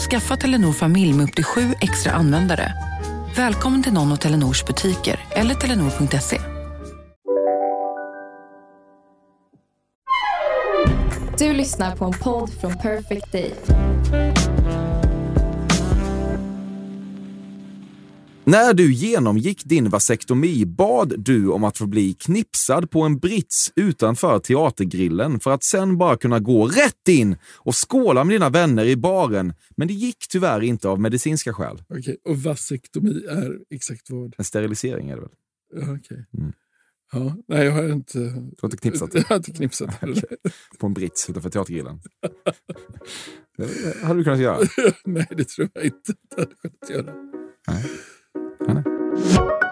Skaffa Telenor familj med upp till sju extra användare. Välkommen till någon av Telenors butiker eller telenor.se. Du lyssnar på en podd från Perfect Day. När du genomgick din vasektomi bad du om att få bli knipsad på en brits utanför teatergrillen för att sen bara kunna gå rätt in och skåla med dina vänner i baren. Men det gick tyvärr inte av medicinska skäl. Okej, och vasektomi är exakt vad? En sterilisering är det väl? Ja, okej. Mm. Ja, nej, jag har inte... Du har inte knipsat? Jag har inte knipsat. på en brits utanför teatergrillen? det hade du kunnat göra. nej, det tror jag inte att jag hade kunnat göra. Nej. Ja, nej.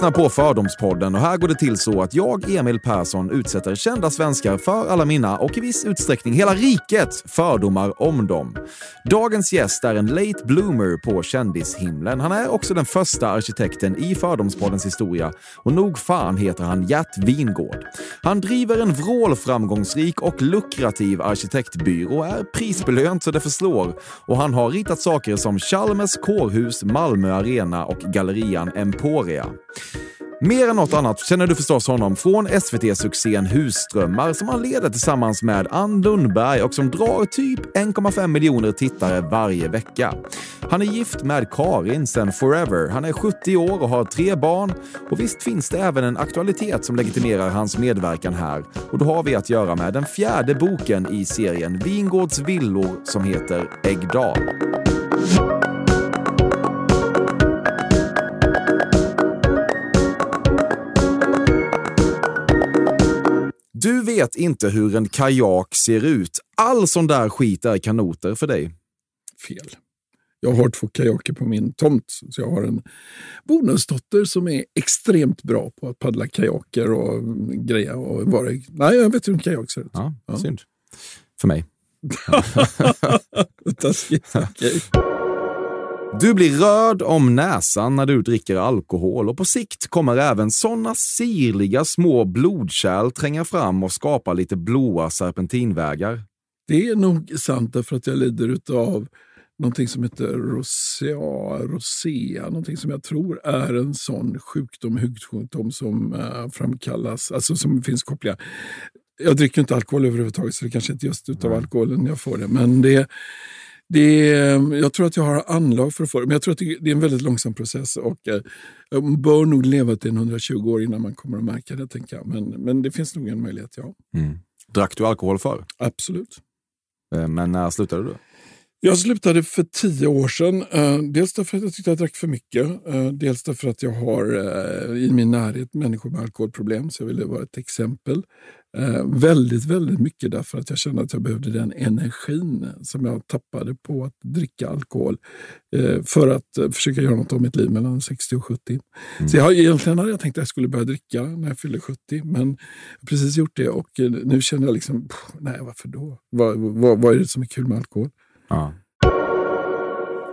Lyssnar på Fördomspodden och här går det till så att jag, Emil Persson, utsätter kända svenskar för alla mina och i viss utsträckning hela rikets fördomar om dem. Dagens gäst är en late bloomer på kändishimlen. Han är också den första arkitekten i Fördomspoddens historia och nog fan heter han Gert Wingård. Han driver en vrålframgångsrik och lukrativ arkitektbyrå, och är prisbelönt så det förslår och han har ritat saker som Chalmers kårhus, Malmö Arena och gallerian Emporia. Mer än något annat känner du förstås honom från SVT-succén Husdrömmar som han leder tillsammans med Ann Lundberg och som drar typ 1,5 miljoner tittare varje vecka. Han är gift med Karin sen Forever. Han är 70 år och har tre barn. Och visst finns det även en aktualitet som legitimerar hans medverkan här. Och då har vi att göra med den fjärde boken i serien Vingårds villor som heter Äggdal. Du vet inte hur en kajak ser ut. All sån där skit är kanoter för dig. Fel. Jag har två kajaker på min tomt. Så jag har en bonusdotter som är extremt bra på att paddla kajaker och greja. Och vara... Nej, jag vet hur en kajak ser ut. Ja, synd. För mig. Taskigt. Okej. Du blir röd om näsan när du dricker alkohol och på sikt kommer även såna sirliga små blodkärl tränga fram och skapa lite blåa serpentinvägar. Det är nog sant därför att jag lider av någonting som heter rosea, rosea, någonting som jag tror är en sån sjukdom, hudsjukdom som uh, framkallas, alltså som finns kopplingar. Jag dricker inte alkohol överhuvudtaget så det kanske inte just utav alkoholen jag får det, men det det är, jag tror att jag har anlag för att få det, men jag tror att det är en väldigt långsam process. och eh, Man bör nog leva till 120 år innan man kommer att märka det, tänker jag. Men, men det finns nog en möjlighet, ja. Mm. Drack du alkohol förr? Absolut. Eh, Men när slutade du? Jag slutade för tio år sedan. Eh, dels därför att jag tyckte jag drack för mycket. Eh, dels därför att jag har eh, i min närhet människor med alkoholproblem, så jag ville vara ett exempel. Eh, väldigt, väldigt mycket därför att jag kände att jag behövde den energin som jag tappade på att dricka alkohol eh, för att eh, försöka göra något av mitt liv mellan 60 och 70. Så jag, egentligen hade jag tänkt att jag skulle börja dricka när jag fyllde 70, men jag har precis gjort det och eh, nu känner jag liksom, pff, nej varför då? Vad, vad, vad är det som är kul med alkohol? Ja.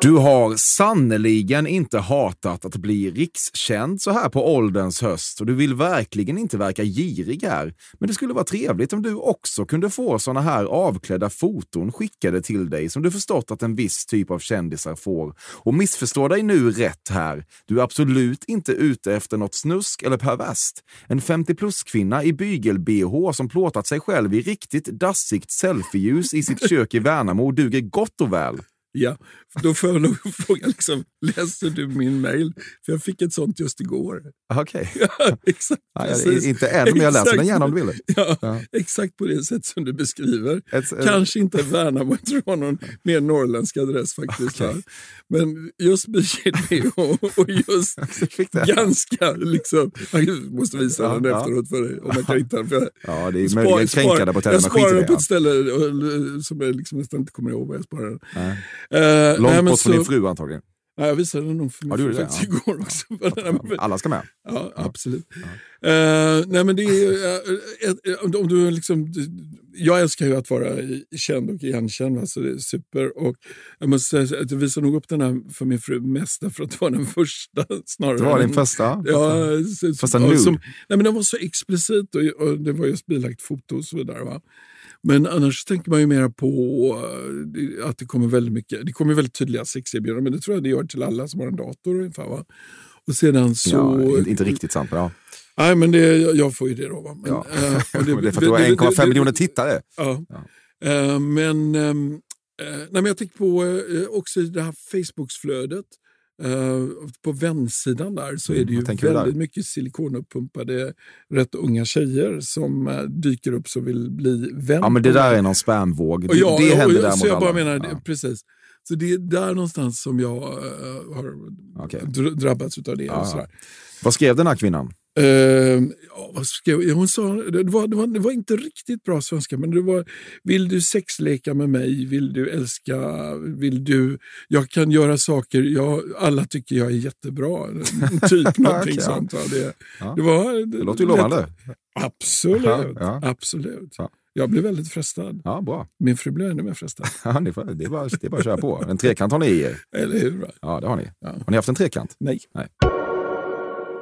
Du har sannoliken inte hatat att bli rikskänd så här på ålderns höst och du vill verkligen inte verka girig här. Men det skulle vara trevligt om du också kunde få såna här avklädda foton skickade till dig som du förstått att en viss typ av kändisar får. Och missförstå dig nu rätt här. Du är absolut inte ute efter något snusk eller perverst. En 50 plus-kvinna i bygel-bh som plåtat sig själv i riktigt dassigt selfieljus i sitt kök i Värnamo duger gott och väl. Ja, då får jag nog fråga, liksom, läser du min mail? För jag fick ett sånt just igår. Okej. Ja, exakt. Ja, precis. inte än, men jag läser den gärna om du vill. Ja, Ja. Exakt på det sätt som du beskriver. Ett, ett, Kanske inte Värnamo, jag tror någon mer norrländsk adress faktiskt. Va? Men just BJD och, och just ganska liksom... Jag måste visa Ja, den ja. efteråt för dig om jag kan hitta den. För Ja, det är spar- möjligen kränkande på Jag sparar den på Ja. ett ställe som jag liksom nästan inte kommer ihåg var jag sparade den. Eh, Långt nej, men bort från din fru antagligen. Nej, jag visade den nog för Ja, min du fru faktiskt ja. igår också. För Alla ska med. Ja, absolut. Eh, nej, men det är, ett- om du liksom, jag älskar ju att vara känd och igenkänd, va, så det är super. Och jag måste säga att jag visar nog upp den här för min fru mest därför att det var den första. Snarare Det var din första. Ja, Första nude. som, nej, men den var så explicit och, och det var just bilagt foto och så vidare. Va? Men annars tänker man ju mer på eh, att det kommer väldigt mycket, det kommer väldigt tydliga sexerbjudanden, men det tror jag det gör till alla som har en dator ungefär. Va? Och sedan så... Ja, inte, riktigt sant, ja. Nej, men det, jag, får ju det då. Men, Ja. eh, Det, det är för att du har 1,5 miljoner tittare. Ja. Ja. Eh, men, ehm, eh, nej, men jag tänker på också det här Facebooksflödet. Eh, på vänsidan där så är det Mm, ju väldigt mycket silikonuppumpade rätt unga tjejer som eh, dyker upp som vill bli vän. Ja, men det där är någon spamvåg. Det, jag, det händer och- där Så jag bara menar, Ja. precis. Så det är där någonstans som jag eh, har dr- drabbats av det. Ja, och ja. sådär. Vad skrev den här kvinnan? Eh, ja, vad skrev, ja, hon sa, det var, det, var, det var inte riktigt bra svenska, men det var Vill du sexleka med mig? Vill du älska? Vill du... Jag kan göra saker, jag, alla tycker jag är jättebra. typ någonting ja. sånt. Va? Det, Ja. det, var, Det låter ju lovande. Absolut. Ja, ja. absolut. Ja. Jag blev väldigt frestad. Ja, bra. Min fru blev ännu mer frestad. Ja, det, är bara, det är bara att köra på. En trekant har ni i er. Eller hur? Va? Ja, det har ni. Ja. Har ni haft en trekant? Nej.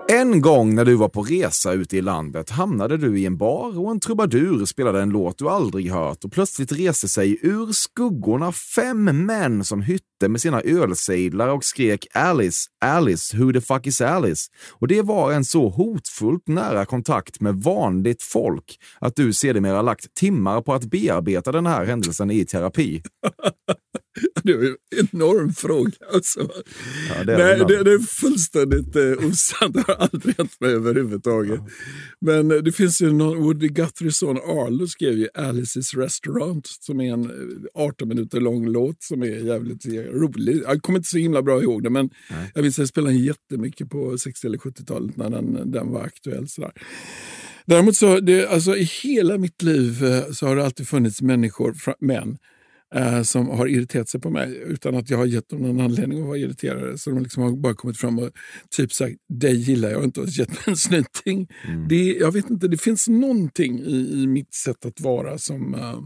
En gång när du var på resa ute i landet hamnade du i en bar och en trubadur spelade en låt du aldrig hört och plötsligt reste sig ur skuggorna fem män som hyttade med sina ölsejdlar och skrek Alice, Alice, who the fuck is Alice? Och det var en så hotfullt nära kontakt med vanligt folk att du sedermera lagt timmar på att bearbeta den här händelsen i terapi. Det ju en enorm fråga. Alltså. Ja, det är Nej, det, det är fullständigt eh, osant. Det har aldrig hänt mig överhuvudtaget. Men eh, det finns ju någon, Woody Guthrie's son Arlo skrev ju Alice's Restaurant som är en eh, 18 minuter lång låt som är jävligt eh, rolig. Jag kommer inte så himla bra ihåg det, men jag minns att jag spelade jättemycket på 60 eller 70-talet när den, den var aktuell. Sådär. Däremot så, det, alltså, i hela mitt liv eh, så har det alltid funnits människor, män, eh, som har irriterat sig på mig utan att jag har gett dem någon anledning att vara irriterade. Så de liksom har bara kommit fram och typ sagt, dig gillar jag inte och gett mig en snyting. Det, jag vet inte, det finns någonting i, i mitt sätt att vara som, eh,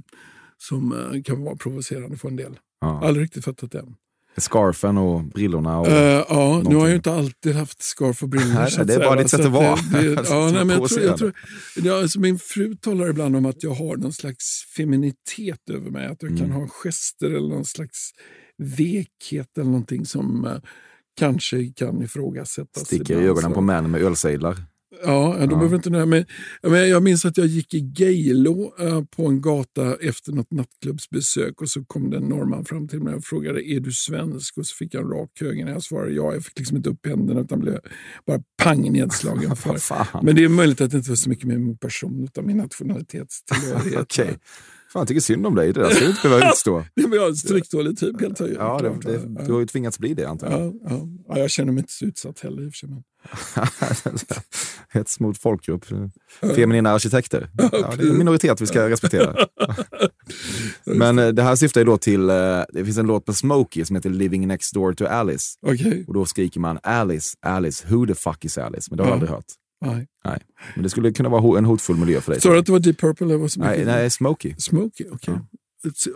som eh, kan vara provocerande för en del. Ja. Aldrig riktigt fattat det. Scarfen och brillorna. Och... Eh, ja, nu har någonting. jag ju inte alltid haft scarf och brillor. Nej, det är bara ditt sätt att vara. det- det- ja, nej, men jag tror, jag tror, Provocerande. ja, alltså min fru talar ibland om att jag har någon slags feminitet över mig. Att jag kan Mm. ha gester eller någon slags vekhet eller någonting som eh, kanske kan ifrågasättas. Sticker i ögonen på män med ölsejdlar. Ja, ja, de behöver inte nöja mig. Ja, Men jag minns att jag gick i Geilo eh, på en gata efter något nattklubbsbesök och så kom det en norrman fram till mig och frågade är du svensk? Och så fick jag en rak höger när jag svarade ja. Jag fick liksom inte upp händerna utan blev bara pang nedslagen. för. Men det är möjligt att det inte var så mycket med min person utan min nationalitetstillhörighet. Okej. Fan, jag tycker synd om dig. Det där ska du inte behöva utstå. Nej, men jag är en stryktålig typ helt enkelt. Ja, det, det, du har ju tvingats bli det antar jag. ja, ja. ja, jag känner mig inte så utsatt heller i och för sig. Men... Hets mot folkgrupp. Feminina arkitekter. Ja, det är en minoritet vi ska respektera. Men eh, det här syftar ju då till, eh, det finns en låt med Smokey som heter Living Next Door to Alice. Okej, Och då skriker man Alice, Alice, who the fuck is Alice? Men det har jag Ja. aldrig hört. Nej. Nej. Men det skulle kunna vara en hotfull miljö för dig. Sa du att det var Deep Purple? Eller vad som Nej, nej, Smokey. Smokey, okej.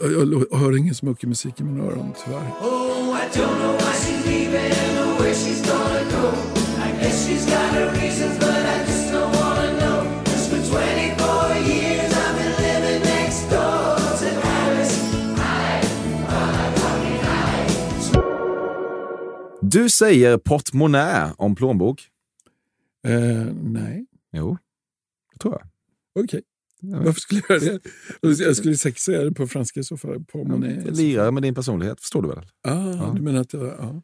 Jag, jag hör ingen Smokey-musik i mina öron, tyvärr. Oh, I don't know why she's leaving or where she's gonna go. I guess she's got her reasons, but I just don't wanna know. 'Cause for 24 years I've been living next door to Alice. Du säger portmonnä om plånbok. Eh, nej, Jo, det tror jag. okej. Varför skulle jag göra det? Jag skulle säkert säga det på franska i så fall. Portmonnaie. Lirar med din personlighet, förstår du väl? Ah, Du menar att jag, ja.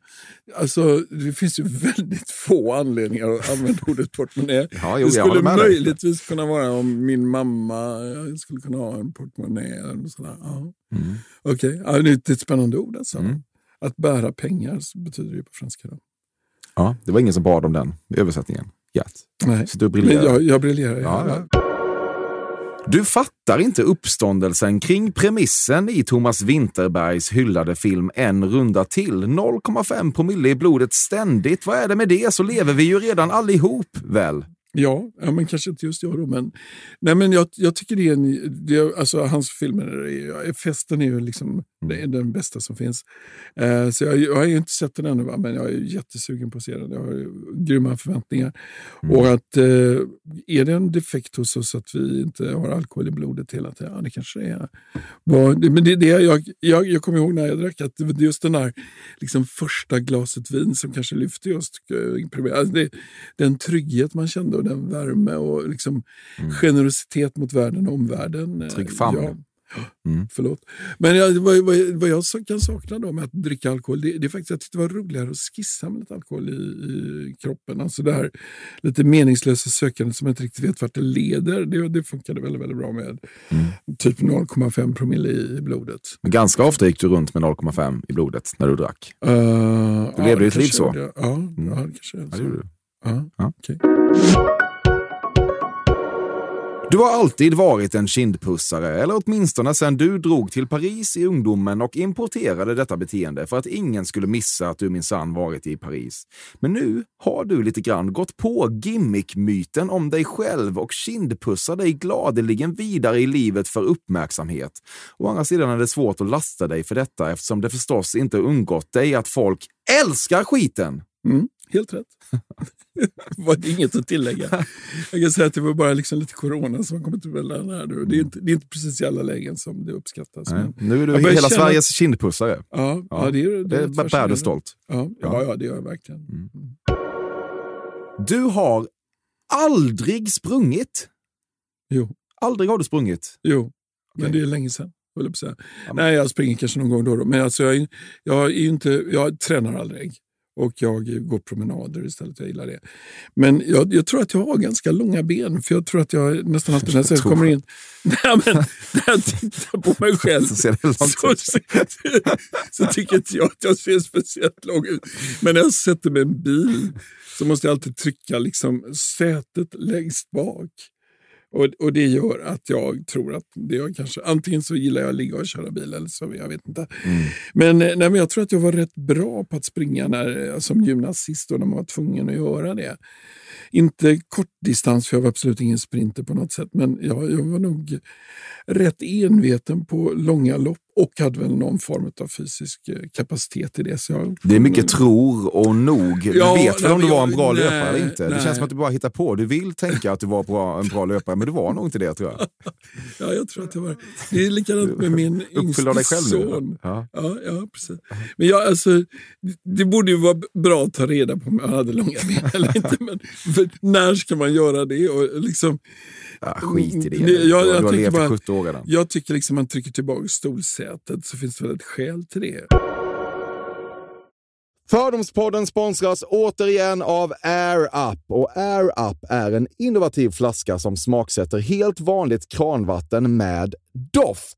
Alltså, det finns ju väldigt få anledningar att använda ordet portmonnä. Ja, jo, det skulle möjligtvis kunna vara om min mamma skulle kunna ha en portmonnä. Eller något sådär. Ja. Mm. Okej, ja, det är ett spännande ord alltså. Mm. Att bära pengar betyder det på franska. Då. Ja, det var ingen som bad om den översättningen. Nej, Så du briljerar. jag, jag briljerar. Ja, ja. Du fattar inte uppståndelsen kring premissen i Thomas Winterbergs hyllade film En runda till. 0,5 promille i blodet ständigt. Vad är det med det? Så lever vi ju redan allihop, väl? Ja, ja, men kanske inte just jag då. Men, nej, men jag, jag tycker det är en, det, alltså, hans filmer, är, festen är ju liksom, det är den bästa som finns. Eh, så jag, jag har ju inte sett den ännu, va? men jag är jättesugen på att se den. Jag har grymma förväntningar. Och att eh, är det en defekt hos oss att vi inte har alkohol i blodet hela tiden? Ja, det kanske det är. Men det, det, jag, jag, jag kommer ihåg när jag drack att just den där liksom, första glaset vin som kanske lyfte just eh. Alltså det, den trygghet man kände och den värme och liksom, generositet mot världen och omvärlden. eh, Trygg famn. Ja, Mm. Förlåt. Men jag, vad, vad, jag så- kan sakna då med att dricka alkohol, det, det är faktiskt att det var roligare att skissa med lite alkohol i, i kroppen. Alltså det här lite meningslösa sökandet som jag inte riktigt vet vart det leder. Det, det funkade väldigt, väldigt bra med typ 0,5 promille i blodet. Men ganska ofta gick du runt med 0,5 i blodet när du drack. Uh, Du levde ditt liv så. Ja, ja, det kanske är Ja, det så. gjorde du. Ja, Ja. Du har alltid varit en kindpussare, eller åtminstone sedan du drog till Paris i ungdomen och importerade detta beteende för att ingen skulle missa att du minsann varit i Paris. Men nu har du lite grann gått på gimmickmyten om dig själv och kindpussar dig gladeligen vidare i livet för uppmärksamhet. Å andra sidan är det svårt att lasta dig för detta eftersom det förstås inte undgått dig att folk älskar skiten. Mm, helt rätt. var det inget att tillägga. Jag kan säga att det var bara liksom lite corona som har kommit emellan här nu. Det är, inte, det är inte precis i alla lägen som det uppskattas. Men, Nu är du hela känna- Sveriges kindpussare. ja, ja, Ja, det, är, Det rätt bär du stolt. Ja, ja, ja, det gör jag verkligen. Mm. Du har aldrig sprungit. Jo, Aldrig har du sprungit. jo. men Okej. det är länge sedan. jag men- Nej, jag springer kanske någon gång då och då. Men alltså, jag, jag, är inte, jag tränar aldrig. Och jag går promenader istället. Jag gillar det. Men jag, jag tror att jag har ganska långa ben. För jag tror att jag nästan alltid när jag kommer in... Nej, men när jag tittar på mig själv Så ser det så, så, så tycker inte jag att jag ser speciellt lång ut. Men när jag sätter mig i en bil så måste jag alltid trycka liksom sätet längst bak. Och, och det gör att jag tror att det jag kanske, antingen så gillar jag att ligga och köra bil eller så, jag vet inte. Men, eh, nej, men jag tror att jag var rätt bra på att springa när, eh, som gymnasist och när man var tvungen att göra det. Inte kortdistans, för jag var absolut ingen sprinter på något sätt, men jag, jag var nog rätt enveten på långa lopp och hade väl någon form av fysisk eh, kapacitet i det. Så jag, Det är mycket tror och nog. Du Ja, vet väl om du var en jag- bra nej, löpare eller inte? Det nej. känns som att du bara hittar på. Du vill tänka att du var bra, en bra löpare, men du var nog inte det tror jag. Ja, jag tror att det var Det är likadant med min av dig yngste själv son. Ja. Ja, ja, precis. Men jag, alltså, det borde ju vara bra att ta reda på om jag hade långa ben eller inte. Men för när ska man göra det? Och liksom, Ja, skit i det. Det- jag- du, jag du har tänker levt bara- i 70 år jag tycker liksom man trycker tillbaka stolsätet så finns det väl ett skäl till det. Fördomspodden sponsras återigen av Air Up. Och Air Up är en innovativ flaska som smaksätter helt vanligt kranvatten med doft.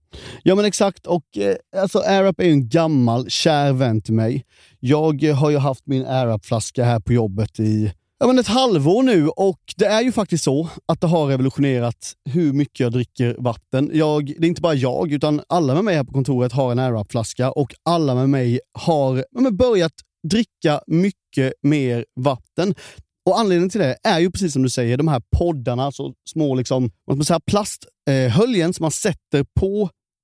Ja men exakt, och eh, alltså AirUp är ju en gammal kär vän till mig. Jag eh, har ju haft min AirUp-flaska här på jobbet i ja, men ett halvår nu och det är ju faktiskt så att det har revolutionerat hur mycket jag dricker vatten. Jag, det är inte bara jag, utan alla med mig här på kontoret har en AirUp-flaska och alla med mig har ja, men börjat dricka mycket mer vatten. Och Anledningen till det är ju precis som du säger, de här poddarna, så små liksom, vad man säga, plasthöljen som man sätter på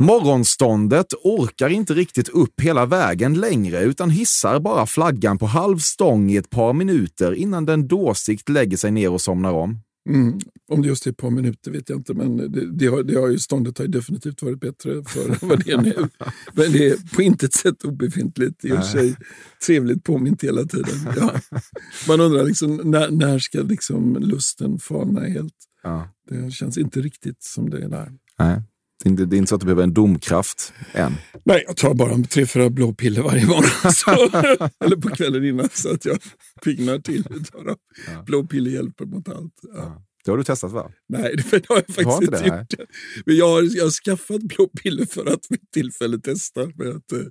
Morgonståndet orkar inte riktigt upp hela vägen längre utan hissar bara flaggan på halv stång i ett par minuter innan den dåsigt lägger sig ner och somnar om. Mm. Om det just är ett par minuter vet jag inte, men det, det, har, det har ju, ståndet har ju definitivt varit bättre för vad det är nu. Men det är på intet sätt obefintligt. I och för sig trevligt påmint hela tiden. Ja. Man undrar liksom, när, när ska liksom lusten falna helt? Ja. Det känns inte riktigt som det är där. Nej. Det är, inte, inte så att du behöver en domkraft än. Nej, jag tar bara tre, fyra blå piller varje morgon. Så, eller på kvällen innan så att jag piggnar till. Ja. Blå piller hjälper mot allt. Ja. Ja. Det har du testat va? Nej, det har jag faktiskt har inte inte, gjort. Det. Men jag har, jag har skaffat blå piller för att vid tillfälle testa. För att uh,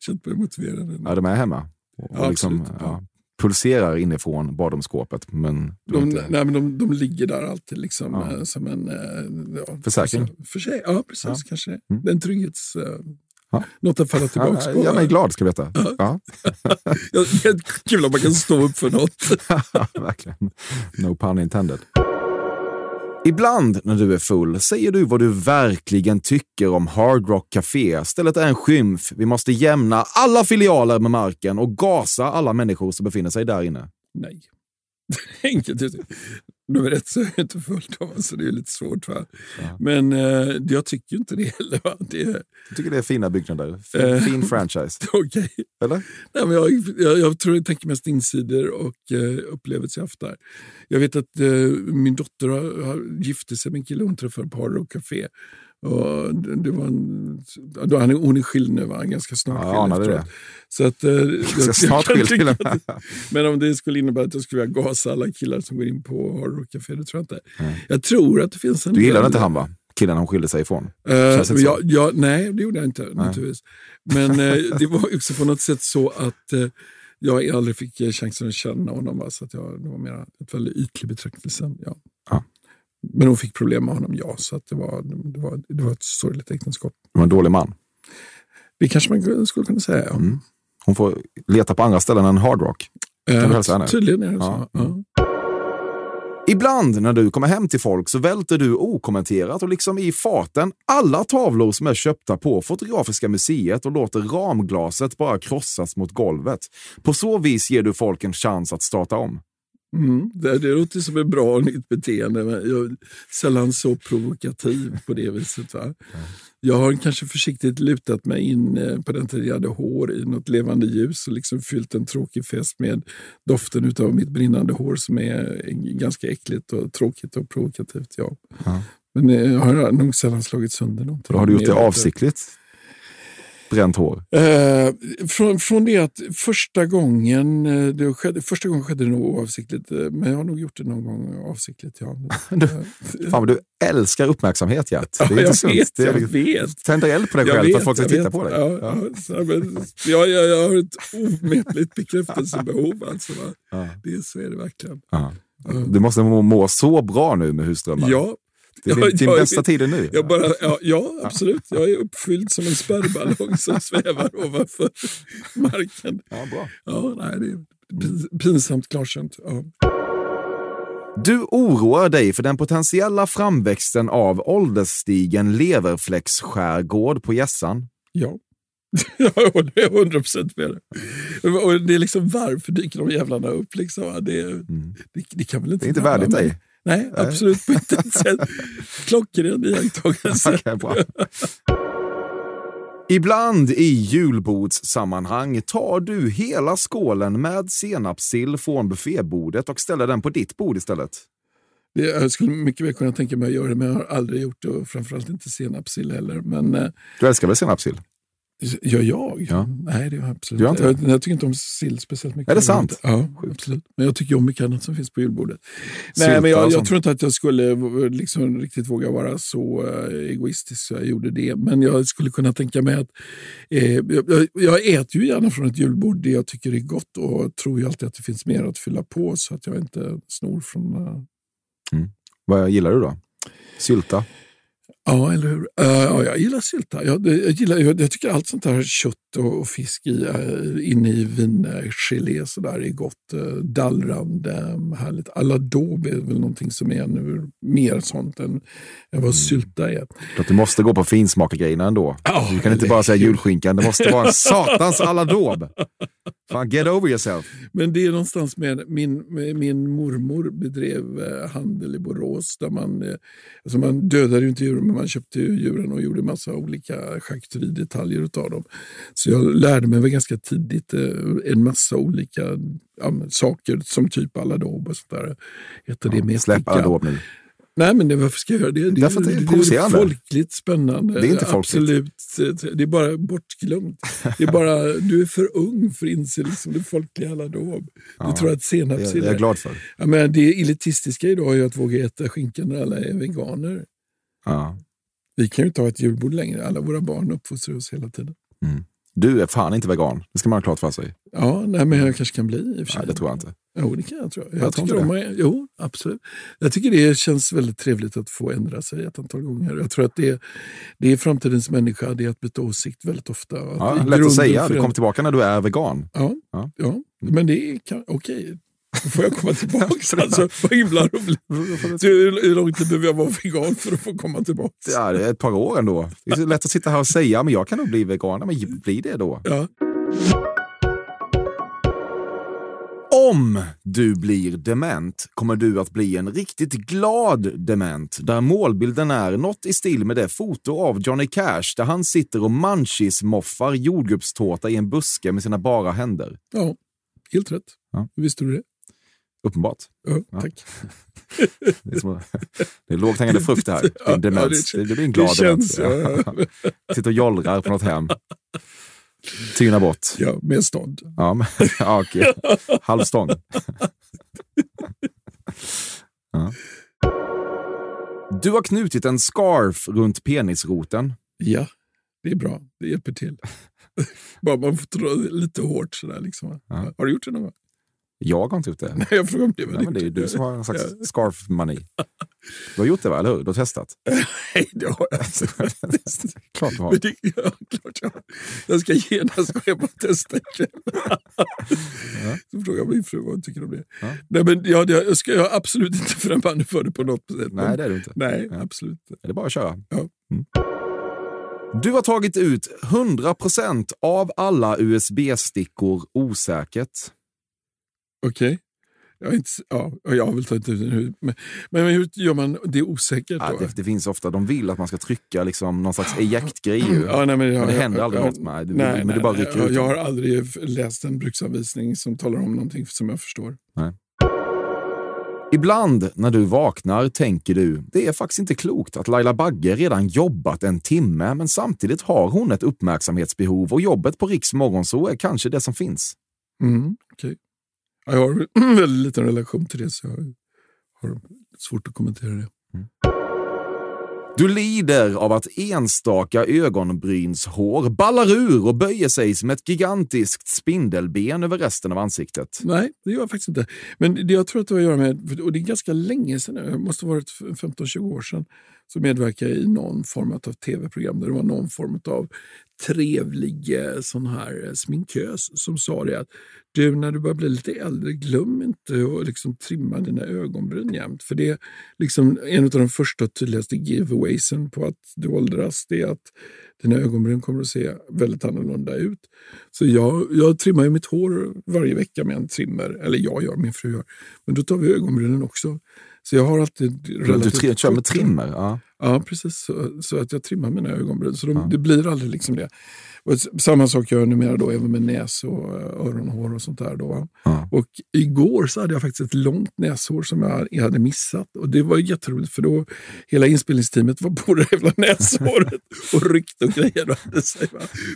känt mig motiverad. Ja, de är hemma. Och Ja, liksom, absolut. ja, pulserar inifrån badrumsskåpet. Men De, inte, nej, men de, de ligger där alltid liksom, Ja. eh, som en... eh, ja, Försäkring? Försäk ja, precis. Ja. Kanske. Mm. En trygghets... eh, Ja. Något att falla tillbaka ja, på. jag är glad ska du veta. Ja. Ja, kul om man kan stå upp för något. Verkligen. No pun intended. Ibland när du är full säger du vad du verkligen tycker om Hard Rock Café. Stället är en skymf. Vi måste jämna alla filialer med marken och gasa alla människor som befinner sig där inne. Nej. Enkelt. Nummer ett så är jag inte full då, så det är lite svårt. Va? Ja. Men eh, jag tycker ju inte det heller. Va? Det är Jag tycker det är fina byggnader. Fin, Eh. fin franchise. okej. Eller? Nej, men jag, jag, jag tror jag tänker mest insidor och eh, upplevelser jag haft där. Jag vet att eh, min dotter har, har gifte sig med en kille hon träffade på Hard Rock Café. Och det var en, då han är, hon är skild nu, va? ganska snart Ja, skild det. Så att, eh, Ganska snart skild att- Men om det skulle innebära att jag skulle vilja gasa alla killar som går in på Hard Rock Café, det tror jag inte. Nej. Jag tror att det finns en Du gillade inte han va? Killen hon skilde sig ifrån. Så. jag, jag, nej, det gjorde jag inte naturligtvis. Men eh, det var också på något sätt så att eh, jag aldrig fick chansen att känna honom. Va? Så att jag, det var mer ett väldigt ytlig betraktelse. Ja. Ja. Men hon fick problem med honom, ja. Så att det, var, det, var, det var ett sorgligt äktenskap. Du var en dålig man. Det kanske man skulle kunna säga. Ja. Mm. Hon får leta på andra ställen än Hard Rock. Kan du hälsa henne? tydligen är det så. Ja. Ibland när du kommer hem till folk så välter du okommenterat och liksom i farten alla tavlor som är köpta på Fotografiska museet och låter ramglaset bara krossas mot golvet. På så vis ger du folk en chans att starta om. Mm, det, det låter som ett bra nytt beteende, men jag är sällan så provokativ på det viset. Va? Jag har kanske försiktigt lutat mig in eh, på den tiden jag hade hår i något levande ljus och liksom fyllt en tråkig fest med doften av mitt brinnande hår som är ganska äckligt och tråkigt och provokativt. Ja. Ja. Men eh, jag har nog sällan slagit sönder någonting. Då har du gjort det avsiktligt. Bränt hår. Eh, från, från det att första gången, eh, det skedde, första gången skedde det nog oavsiktligt, eh, men jag har nog gjort det någon gång avsiktligt. Ja. Du- Eh, Fan du älskar uppmärksamhet Gert. Det är Ja, inte jag sunt. vet, Det är, jag vet. Tänder eld på dig Jag själv för att folk ska titta vet. på dig. Ja, Ja. ja, men, jag, jag, jag har ett omätligt bekräftelsebehov. Alltså, va? Ja. Det, så är det verkligen. Ja. Du måste må, må så bra nu med husdrömmar. Ja, det är din, ja, din jag- bästa tid är nu. jag bara, ja, ja, absolut. Jag är uppfylld som en spärrballong som svävar ovanför marken. Ja, bra. Ja, nej, det är pin- pinsamt klarsynt. Ja. Du oroar dig för den potentiella framväxten av åldersstigen leverfläcksskärgård på Gässan. Ja. Jag håller hundra procent med dig. Och det är liksom varför dyker de jävlarna upp? Liksom? Det, det, det kan väl inte Det är inte värdigt dig. Nej, absolut på inte ett sätt. Klockren iakttagelse. Bra. Ibland i julbordssammanhang tar du hela skålen med senapssill från buffébordet och ställer den på ditt bord istället. Det, jag skulle mycket väl kunna tänka mig att göra det, men jag har aldrig gjort det. Och framförallt inte senapssill heller. Men eh, Du älskar väl senapssill? Gör jag? Ja. Nej, det gör jag absolut gör inte jag, jag tycker inte om sill speciellt mycket. Är det sant? Ja, absolut. Men jag tycker om mycket annat som finns på julbordet. Sylta Nej, men jag, jag tror inte att jag skulle liksom riktigt våga vara så eh, egoistisk så jag gjorde det. Men jag skulle kunna tänka mig att eh, jag, jag- äter ju gärna från ett julbord det jag tycker är gott och tror ju alltid att det finns mer att fylla på så att jag inte snor från... eh, Vad gillar du då? Sylta? Ja, eller hur? Eh, ja, jag gillar sylta. Jag, jag, gillar, jag, jag tycker allt sånt där kött och, och fisk i, uh, inne i vingelé så där är gott. Uh, dallrande, um, härligt. Aladåb är väl någonting som är nu mer sånt än, än vad sylta är. Att du måste gå på finsmakargrejerna ändå. Ja, du kan inte bara säga julskinkan, det måste vara en satans aladåb. Fan, get over yourself. Men det är någonstans med min, min mormor bedrev eh, handel i Borås. Där man, eh, alltså man dödade ju inte djuren, men man köpte ju djuren och gjorde massa olika charkuteridetaljer utav dem. Så jag lärde mig väl ganska tidigt eh, en massa olika ja, saker som typ aladåb och sånt där. Heter det med Släpp aladåb nu. Nej, men det, varför ska jag göra det? Det, Därför det är det, provocerande. folkligt spännande. Det är inte folkligt. Absolut. Det är bara bortglömt. Det är bara, du är för ung för att inse liksom det folkliga alladom. Ja, Du tror att Det, senapssill det är jag glad för. Ja, men det elitistiska idag är att våga äta skinka när alla är veganer. Ja. Vi kan ju inte ha ett julbord längre. Alla våra barn uppfostrar oss hela tiden. Du är fan inte vegan. Det ska man ha klart för sig. Ja, nej, men jag kanske kan bli i och för sig. Nej, det tror jag inte. Jo, det kan jag tror jag. Jag tycker om att, jo, absolut. Jag tycker det känns väldigt trevligt att få ändra sig ett antal gånger. Jag tror att det, det är framtidens människa, det är att byta åsikt väldigt ofta. Att Ja, i lätt att säga. Du kommer tillbaka när du är vegan. Ja, Ja. ja. men det är okej. Då får jag komma tillbaka. alltså, vad himla roligt. Du, hur lång tid behöver jag vara vegan för att få komma tillbaka? Ja, det är ett par år ändå. Det är lätt att sitta här och säga, men jag kan nog bli vegan. Men bli det då. Ja. Om du blir dement kommer du att bli en riktigt glad dement där målbilden är något i stil med det foto av Johnny Cash där han sitter och munchies-moffar jordgubbstårta i en buske med sina bara händer. ja, helt rätt. Ja. Visste du det? Uppenbart. Ja, Ja. tack. Det är, som, det är lågt hängande frukt det här. Det är en demens. ja, det, det blir en Det glad känns... demens. Ja, Sitter och jollrar på något hem. Tynar bort. ja, med stånd. Ja, men, ja, okej. Halvstång. Ja. Du har knutit en scarf runt penisroten. Ja, det är bra. Det hjälper till. Bara man får dra lite hårt sådär. Liksom. Ja. Har du gjort det någon gång? Jag har inte gjort det. Nej, jag frågar om det. Nej, men det är ju du som har slags Ja. scarf-mani. Du har gjort det, va? eller hur? Du har testat? Nej, det har jag inte. Klart du har. Men det, ja, klart jag har. Jag ska genast gå hem och testa ikväll. Så frågar min fru vad hon tycker om det. Ja. Nej, men jag, jag, ska, jag är absolut inte främmande för det på något sätt. Nej, det är du inte. Nej, Ja. absolut inte. Det är bara att köra. Ja. Mm. Du har tagit ut 100% av alla USB-stickor osäkert. Okej. Jag, inte, s- ja, jag har väl tagit ut den. Men, men hur gör man det osäkert Ja, då? det, det finns ofta, de vill att man ska trycka liksom någon slags eject-grej. Ja, nej, men, Men jag, det händer jag- aldrig jag, något med det. Nej, men nej, det bara nej, rycker jag, ut. jag har aldrig läst en bruksanvisning som talar om någonting som jag förstår. Ibland när du vaknar tänker du, det är faktiskt inte klokt att Laila Bagge redan jobbat en timme, men samtidigt har hon ett uppmärksamhetsbehov och jobbet på Riks Morgonzoo är kanske det som finns. Mm, okej. Ja, jag har en väldigt liten relation till det så jag har svårt att kommentera det. Du lider av att enstaka ögonbrynshår ballar ur och böjer sig som ett gigantiskt spindelben över resten av ansiktet. Nej, det gör jag faktiskt inte. Men det jag tror att det har att göra med, och det är ganska länge sedan det måste ha varit 15-20 år sedan, så medverkade jag i någon form av tv-program där det var någon form av trevlig eh, sån här eh, sminkös som sa det att du, när du börjar bli lite äldre, glöm inte att liksom trimma dina ögonbryn jämt. För det är liksom en av de första och tydligaste giveawaysen på att du åldras. Det är att dina ögonbryn kommer att se väldigt annorlunda ut. Så jag, jag trimmar ju mitt hår varje vecka med en trimmer. Eller jag gör, min fru gör. Men då tar vi ögonbrynen också. Så jag har alltid Du relativt tri- kör med trimmer? Ja. Ja, precis. Så, så att jag trimmar mina ögonbryn. Så de, Ja. det blir aldrig liksom det. Och samma sak gör jag numera då, även med näs och eh, öronhår och sånt där. Då. Ja. Och igår så hade jag faktiskt ett långt näshår som jag, hade missat. Och det var jätteroligt för då hela inspelningsteamet var på det jävla näshåret och ryckte och grejade?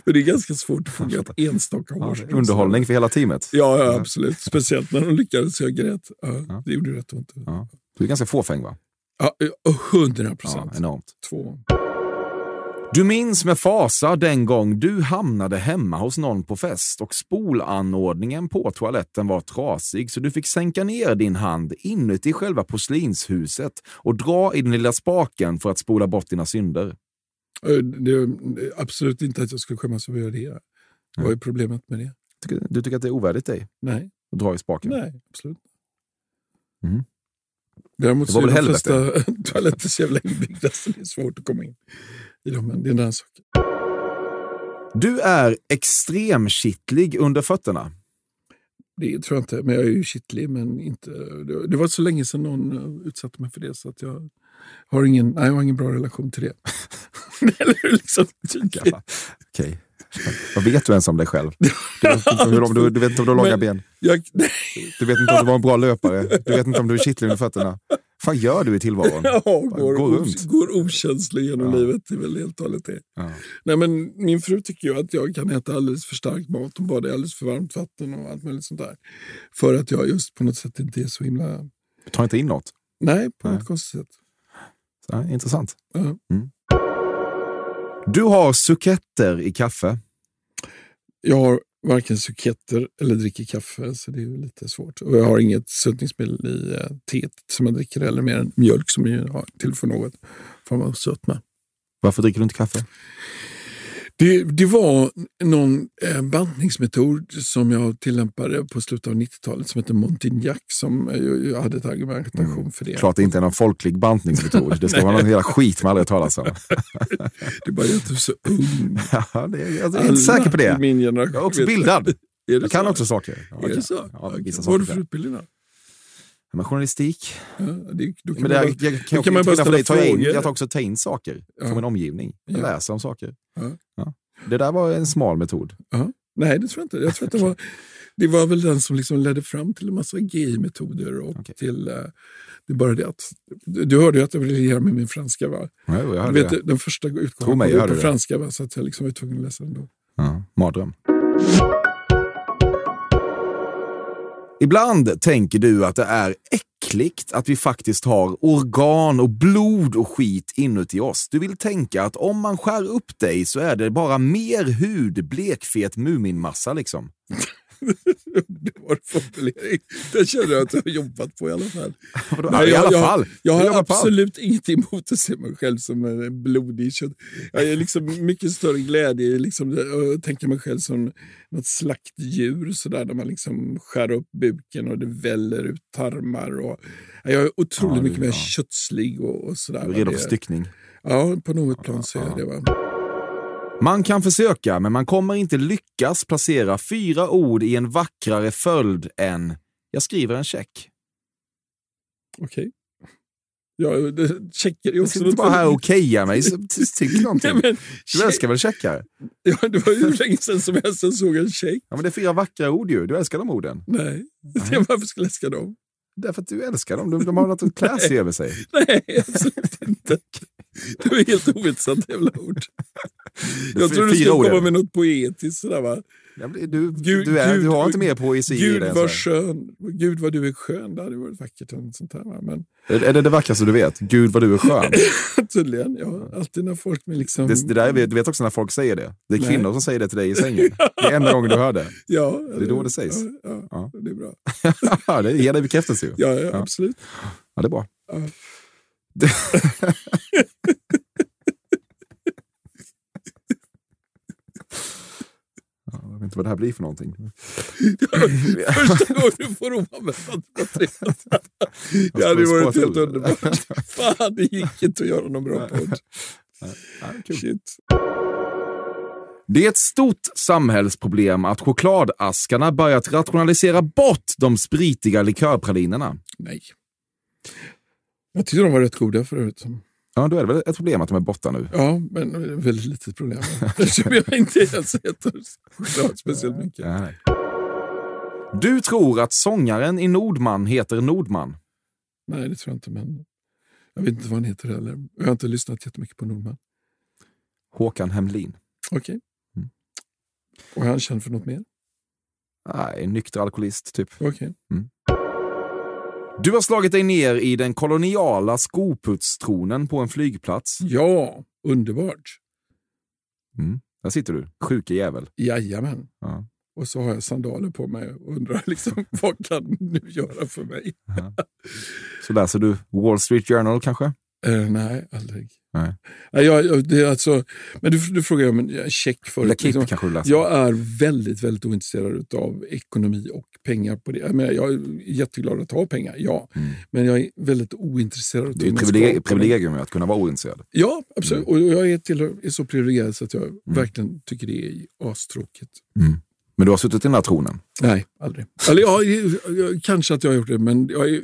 För det är ganska svårt att fånga ett enstaka Ja, hårstrå. underhållning för hela teamet. Ja, ja, absolut. Speciellt när de lyckades. Jag grät. Ja, Ja. Det gjorde rätt ont. Ja. Du är ganska fåfäng va? Ja, hundra Ja, procent. enormt. Två. Du minns med fasa den gång du hamnade hemma hos någon på fest och spolanordningen på toaletten var trasig så du fick sänka ner din hand inuti själva porslinshuset och dra i den lilla spaken för att spola bort dina synder. Eh, Det, är absolut inte att jag skulle skämmas över att göra det. Vad är problemet med det? Du tycker att det är ovärdigt dig Nej, att dra i spaken? nej absolut. Mm. Däremot Det så var är väl de flesta toaletter så jävla inbyggda så det är svårt att komma in i dem. Men det är en annan sak. Du är extremkittlig under fötterna. Det tror jag inte, men jag är ju kittlig. Men inte, det, det var så länge sedan någon eh, utsatte mig för det så att jag har ingen, nej, jag har ingen bra relation till det. Eller hur, liksom, tydligt. Okej. Vad vet du ens om dig själv? Du vet inte om, du, du vet inte om du har långa ben. jag, Du vet inte om du var en bra löpare. Du vet inte om du är kittlig under fötterna. fan gör du i tillvaron? Ja, går, Gå os- runt. går okänslig genom Ja. livet. Det är väl helt och hållet det. Ja. Nej, men min fru tycker ju att jag kan äta alldeles för stark mat. Hon badar alldeles för varmt vatten och allt möjligt sånt där. För att jag just på något sätt inte är så himla... Ta inte in något. Nej, på Nej. något konstigt sätt. Så, intressant. Ja. Mm. Du har suketter i kaffe. Jag har varken suketter eller dricker kaffe, så det är lite svårt. Och jag har inget sötningsmedel i eh, teet som jag dricker, eller mer än mjölk som ju har tillför något form av sötma. Varför dricker du inte kaffe? Det, det var någon eh, bantningsmetod som jag tillämpade på slutet av 90-talet som heter Montignac som jag, hade ett argumentation för det. Klart det inte är någon folklig bantningsmetod. Det ska vara någon hela skit man aldrig har talas om. Det är bara att du är så ung. Ja, det är, jag är inte säker på det. Min generation Jag är också bildad. Är det Jag kan så? också saker. Ja, Är jag det kan. så? Ja, Okej. vissa Vad har du för utbildning då? Men journalistik. Ja, det, då kan Men det, man jag, jag, kan, kan man bara ställa ta in, jag tar också ta in saker Ja. från min omgivning. Jag Ja. läser om saker. Ja. Det där var en smal metod. Nej, det tror jag inte. Jag tror att det, var, det var väl den som liksom ledde fram till en massa GI-metoder. Och till, eh, det är bara det att, du, hörde ju att jag briljerade med min franska. Va? Ja, jag Du hörde vet, det. den första utgåvan kom ut på det. franska, va? så att jag liksom var tvungen att läsa den då. Ja, mardröm. Ibland tänker du att det är äckligt att vi faktiskt har organ och blod och skit inuti oss. Du vill tänka att om man skär upp dig så är det bara mer hud, blekfet Muminmassa liksom en formulering. Den känner jag att jag har jobbat på i alla fall. Vadå? Nej, I jag- alla jag- fall. Jag I har alla fall. absolut inget emot att se mig själv som en blodig kött. Jag är liksom mycket större glädje i liksom att tänka mig själv som något slaktdjur sådär, där man liksom skär upp buken och det väller ut tarmar. Och, jag är otroligt Ja, mycket mer köttslig och, och sådär. Du är redo för styckning. Ja, på något plan så är jag det. Va? Man kan försöka, men man kommer inte lyckas placera fyra ord i en vackrare följd än “Jag skriver en check”. Okej. Ja, det, checker är också sitter inte bara här och okejar mig. Tyck någonting. Nej, men, Du älskar väl checkar? ja, det var ju länge sedan som jag sen såg en check. Ja, men det är fyra vackra ord ju. Du älskar de orden. Nej, varför skulle jag älska dem? Därför att du älskar dem. De, de har något classy över sig. Nej, absolut inte. Det var helt ointressant jävla ord. Jag tror du skulle komma det. med något poetiskt. Sådär, va? Du, Gud- du, är, du Gud- har inte mer poesi i Gud dig. än vad så här. skön. Gud vad du är skön. Det hade varit vackert. något Sånt här? Men Är är det det vackraste du vet? Gud vad du är skön. tydligen, ja, alltid när folk med liksom... Det, det där, är- du vet också när folk säger det. Det är Nej. kvinnor som säger det till dig i sängen. Det är enda gången du hör det. ja, det är då det sägs. Ja, ja, Ja. det är bra. Det ger dig bekräftelse ju. Ja, ja, Ja. absolut. Ja, det är bra. Ja. Ja, Jag vet inte vad det här blir för någonting. Första gången du får oanvänt material. Det hade varit helt underbart. Fan, det gick inte att göra någon bra podd. Shit. Det är ett stort samhällsproblem att chokladaskarna börjat rationalisera bort de spritiga likörpralinerna. Nej. Jag tyckte de var rätt goda förut. Ja, då är det väl ett problem att de är borta nu. Ja, men väldigt litet problem. Eftersom jag inte ens äter choklad speciellt mycket. Nej. Du tror att sångaren i Nordman heter Nordman. Nej, det tror jag inte. Men jag vet inte vad han heter heller. Jag har inte lyssnat jättemycket på Nordman. Håkan Hemlin. Okej. Mm. Och är han känd för något mer? Nej, nykter alkoholist, typ. Okej. Du har slagit dig ner i den koloniala skoputstronen på en flygplats. Ja, underbart. Mm. Där sitter du, sjuke jävel. Jajamän. Ja. Och så har jag sandaler på mig och undrar liksom, vad kan du göra för mig? Så läser du Wall Street Journal kanske? Eh, nej, aldrig. Nej. Nej, jag, det är alltså, men du, du frågar om en check för... Eller Kip liksom, jag är väldigt, väldigt ointresserad av ekonomi och pengar. på det. Jag, menar, jag är jätteglad att ha pengar, ja. Mm. Men jag är väldigt ointresserad Det är ett hur man privileg- skapar privilegium att kunna vara ointresserad. Ja, absolut. Och jag är, till, är så privilegierad så att jag Mm. verkligen tycker det är astråkigt. Men du har suttit i den här tronen. Nej, aldrig. Eller ja, kanske att jag har gjort det, men jag är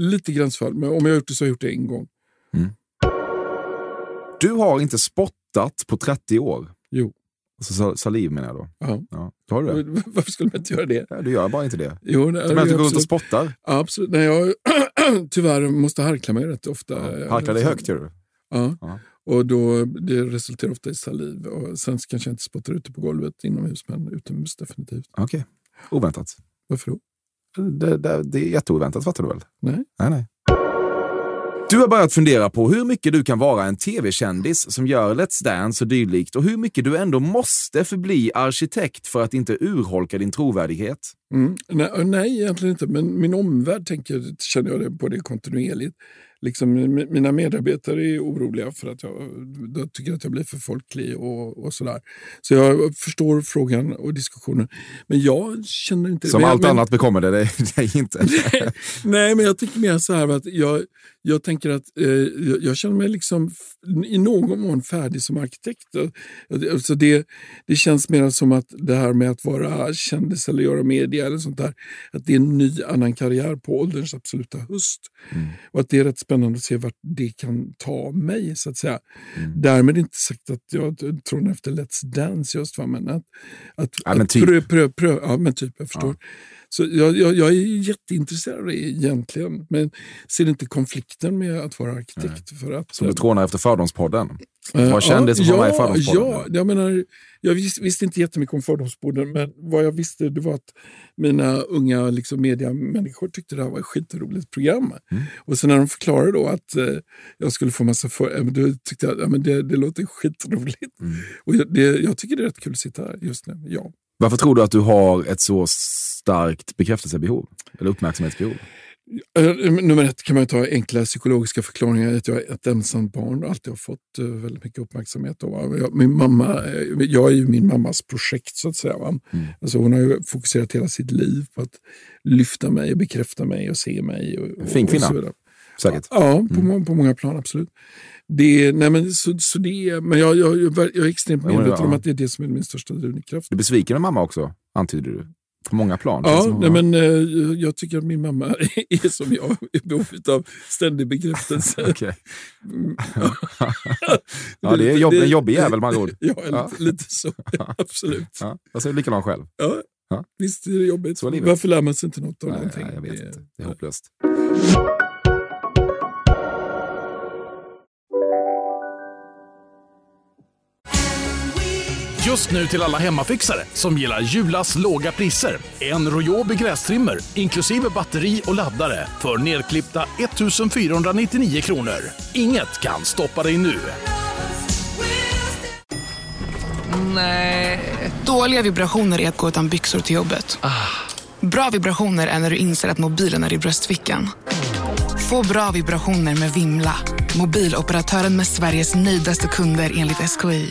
lite gränsfall. Men om jag har gjort det så har jag gjort det en gång. Du har inte spottat på 30 år. Jo. Alltså sa- saliv menar jag då. Ja. Ja. Har du det. Varför skulle man inte göra det? Ja, du gör bara inte det. Jo, det, Som att du går runt och spottar. Ja, absolut. Nej, jag tyvärr måste harkla mig rätt ofta. Ja. Harklar dig högt gör du. Ja. Ja. Och då, det resulterar ofta i saliv. Och sen kanske jag inte spottar ute på golvet inomhus, men utomhus definitivt. Okej. Oväntat. Varför då? Det, det, det är jätteoväntat fattar du väl? Nej. Nej, nej. Du har börjat fundera på hur mycket du kan vara en tv-kändis som gör Let's Dance och dylikt och hur mycket du ändå måste förbli arkitekt för att inte urholka din trovärdighet. Mm. Nej, nej, egentligen inte. Men min omvärld tänker, känner jag på det kontinuerligt. Liksom, mi- mina medarbetare är oroliga för att jag de tycker att jag blir för folklig och, och sådär. Så jag förstår frågan och diskussionen. Men jag känner inte... Som men, allt men, annat bekommer det dig inte. Nej, men jag tycker mer så här att jag, jag tänker att eh, jag, jag känner mig liksom i någon mån färdig som arkitekt. Alltså det, det känns mer som att det här med att vara kändis eller göra media eller sånt där, att det är en ny annan karriär på ålderns absoluta höst. Och att det är rätt spännande att se vart det kan ta mig, så att säga. Därmed inte sagt att jag tror efter Let's Dance just, va? men att, att, Ja, men att typ. prö, prö, prö, ja, men typ, jag förstår. Så jag, jag, jag är jätteintresserad av det egentligen, men ser inte konflikten med att vara arkitekt. För att, Som du trånar efter Fördomspodden. Eh, var kändis och var med i ja, Fördomspodden. ja, jag menar, jag vis, visste inte jättemycket om Fördomspodden, men vad jag visste det var att mina unga liksom, mediamänniskor tyckte det här var ett skitroligt program. Mm. Och sen när de förklarade då att eh, jag skulle få massa för, då tyckte jag att ja, det, det låter skitroligt. Mm. Och jag, det, jag tycker det är rätt kul att sitta här just nu. Ja. Varför tror du att du har ett så starkt bekräftelsebehov? Eller uppmärksamhetsbehov? Eh, Nummer ett kan man ta enkla psykologiska förklaringar. Att jag är ett ensamt barn och alltid har fått eh, väldigt mycket uppmärksamhet. Min mamma, eh, jag är ju min mammas projekt så att säga. Mm. Alltså, hon har ju fokuserat hela sitt liv på att lyfta mig, bekräfta mig och se mig. Och, och, Fin kvinna. Säkert. Ja, på, må- på många plan absolut. Det, nej, men, så, så det, men jag, jag, jag, jag är extremt Ja, medveten om att det är det som är min största drivkraft. Du är besviken med mamma också, antyder du. På många plan. Ja, Som- nej, men, eh, jag tycker att min mamma är som jag, i behov av ständig bekräftelse. Ja, det är jobb, en jobbig jävel med andra ord. Ja, Ja. lite, lite så. Absolut. Ja, jag säger likadant själv. Ja, Ja. Visst är det jobbigt. Varför lär man sig inte något av Nej, någonting? jag vet Det- inte. Det är hopplöst. Just nu till alla hemmafixare som gillar Julas låga priser. En Royobi grästrimmer inklusive batteri och laddare för nedklippta 1 499 kronor. Inget kan stoppa dig nu. Dåliga vibrationer är att gå utan byxor till jobbet. Bra vibrationer är när du inser att mobilen är i bröstfickan. Få bra vibrationer med Vimla. Mobiloperatören med Sveriges nöjdaste kunder enligt SKI.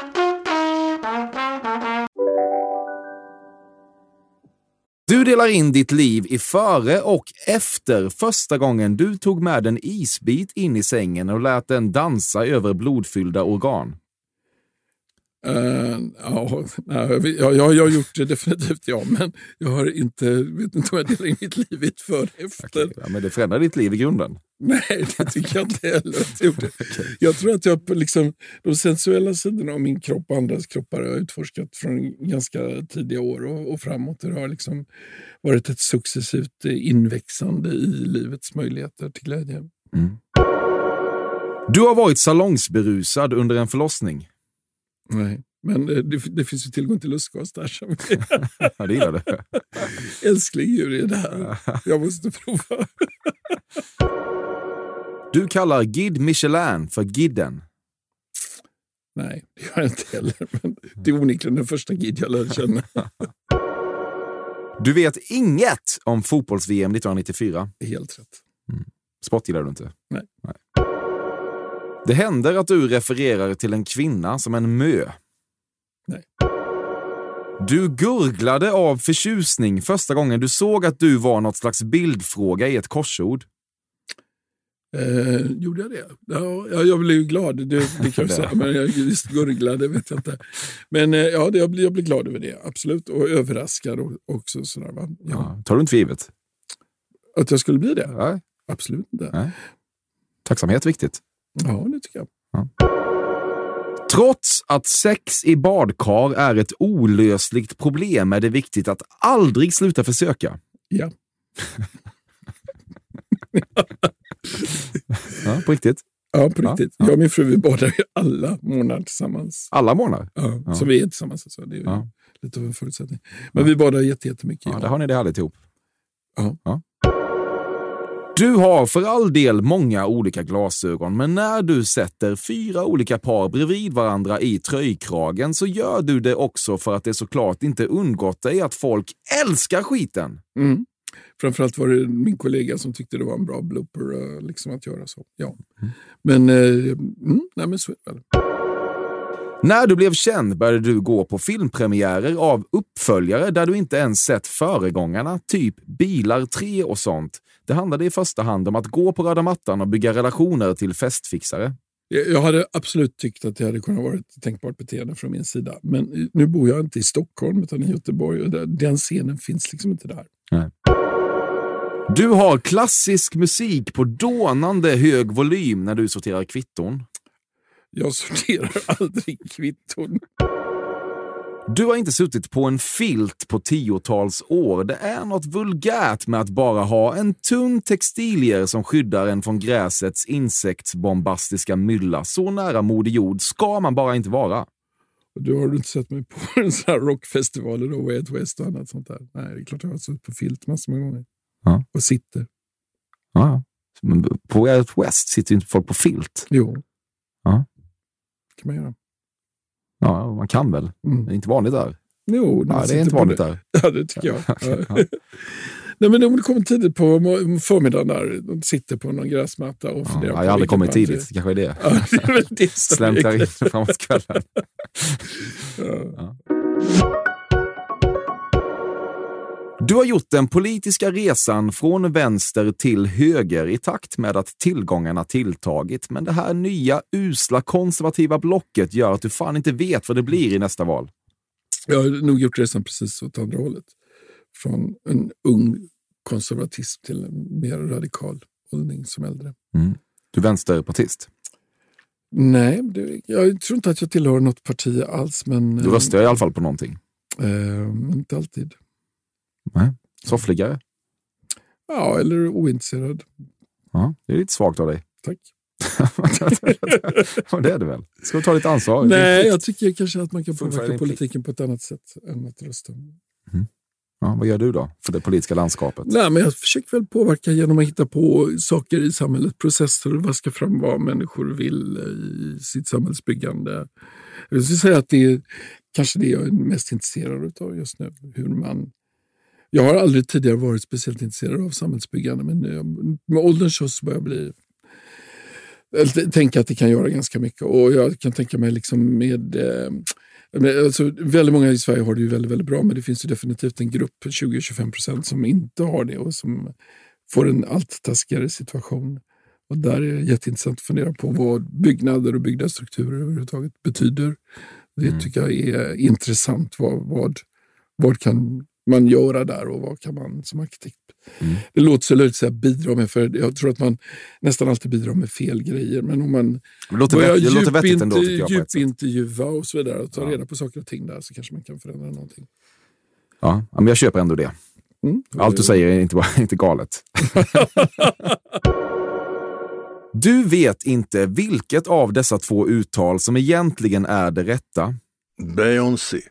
Du delar in ditt liv i före och efter första gången du tog med en isbit in i sängen och lät den dansa över blodfyllda organ. Eh, ja, nej, jag, har gjort det definitivt, ja. Men jag har inte, vet inte om jag delar in mitt liv i ett före efter. Ja, men det förändrar ditt liv i grunden. Nej, det tycker jag inte heller jag gjorde. Jag tror att jag liksom, de sensuella sidorna av min kropp och andras kroppar har jag utforskat från ganska tidiga år och, och framåt. Det har liksom varit ett successivt eh, inväxande i livets möjligheter till glädje. Du har varit salongsberusad under en förlossning. Nej. Men eh, det, det finns ju tillgång till lustgas där. Som Ja, det gillar du. älskling djur är det här. Jag måste prova. Du kallar Guide Michelin för Gidden. Nej, det gör jag inte heller. Men det är onekligen den första gid jag lärde känna. Du vet inget om fotbolls-VM 1994. Helt rätt. Sport gillar du inte? Nej. Det händer att du refererar till en kvinna som en mö. Nej. Du gurglade av förtjusning första gången du såg att du var något slags bildfråga i ett korsord. Eh, gjorde jag det? Ja, ja, jag blev ju glad, det, det kan jag säga. Men jag just gurglade, vet jag inte. Men eh, ja, det, jag, blev, jag blev glad över det, absolut. Och överraskad också. Sådär, va? Ja. Ja. Tar du inte för givet? Att jag skulle bli det? Nej. Absolut inte. Nej. Tacksamhet är viktigt. Ja, det tycker jag. Trots att sex i badkar är ett olösligt problem är det viktigt att aldrig sluta försöka. Ja. Ja, på riktigt. Ja, på riktigt. ja. Jag och min fru vi badar ju alla månader tillsammans. Alla månader. Ja, Ja. Så vi är tillsammans. Alltså. Det är ju Ja. lite av en förutsättning. Men vi badar jätte- jättemycket. Ja, Ja, där har ni det härligt ihop. Ja. Du har för all del många olika glasögon, men när du sätter fyra olika par bredvid varandra i tröjkragen så gör du det också för att det såklart inte undgått dig att folk älskar skiten. Mm. Framförallt var det min kollega som tyckte det var en bra blooper eh, liksom att göra så. Ja. Men, eh, mm, nej, men så är det väl. När du blev känd började du gå på filmpremiärer av uppföljare där du inte ens sett föregångarna, typ Bilar 3 och sånt. Det handlade i första hand om att gå på röda mattan och bygga relationer till festfixare. Jag hade absolut tyckt att det hade kunnat vara ett tänkbart beteende från min sida. Men nu bor jag inte i Stockholm utan i Göteborg och den scenen finns liksom inte där. Du har klassisk musik på dånande hög volym när du sorterar kvitton. Jag sorterar aldrig kvitton. Du har inte suttit på en filt på tiotals år. Det är något vulgärt med att bara ha en tunn textilier som skyddar en från gräsets insektsbombastiska mylla. Så nära Moder Jord ska man bara inte vara. Och Du har du inte sett mig på en sån här rockfestivaler då, Way Out West och annat sånt där? Nej, det är klart jag har suttit på filt massor med gånger. Ja. Och sitter. Ja. Men på Way Out West sitter ju inte folk på filt. Jo. Ja. kan man göra. Ja, man kan väl. Mm. Det är inte vanligt där. Jo, Ja, man det är inte på vanligt det. där. Ja, det tycker jag. Ja. Ja. Nej, men om du kommer tidigt på förmiddagen där, och sitter på någon gräsmatta och Ja, funderar jag på har aldrig kommit tidigt. det- kanske är det. Ja, det är väl det Släntrar in framåt kvällen. Ja. Du har gjort den politiska resan från vänster till höger i takt med att tillgångarna tilltagit. Men det här nya usla konservativa blocket gör att du fan inte vet vad det blir i nästa val. Jag har nog gjort resan precis åt andra hållet. Från en ung konservatism till en mer radikal hållning som äldre. Du är vänsterpartist. Nej, det, jag tror inte att jag tillhör något parti alls. Men, Du röstar i alla fall på någonting. eh, inte alltid. Nej. Soffliggare. Ja, eller ointresserad. Ja, det är lite svagt av dig. Tack. Det är det väl. Ska du ta lite ansvar? Nej, jag tycker kanske att man kan påverka politiken på ett annat sätt än att rösta. Ja, vad gör du då för det politiska landskapet? Nej, men jag försöker väl påverka genom att hitta på saker i samhället, processer och vaska fram vad människor vill i sitt samhällsbyggande. Jag skulle säga att det är kanske det jag är mest intresserad av just nu. Hur man, jag har aldrig tidigare varit speciellt intresserad av samhällsbyggande, men eh, med åldern så börjar jag bli eller tänka att det kan göra ganska mycket. Och jag kan tänka mig liksom med... Eh, men alltså, väldigt många i Sverige har det ju väldigt, väldigt bra, men det finns ju definitivt en grupp, 20-25 procent, som inte har det och som får en allt taskigare situation. Och där är det jätteintressant att fundera på vad byggnader och byggda strukturer överhuvudtaget betyder. Det tycker jag är intressant. Vad, vad, vad kan man göra där och vad kan man som arkitekt... Det låter så löjligt att säga bidra med, för jag tror att man nästan alltid bidrar med fel grejer. Men om man Det låter, börjar det låter vettigt ändå, tycker jag. Sätt. djupintervjua och så vidare och ta Ja. reda på saker och ting där så kanske man kan förändra någonting. Ja, ja, men jag köper ändå det. Mm. Allt du säger är inte, bara, inte galet. Du vet inte vilket av dessa två uttal som egentligen är det rätta. Beyoncé.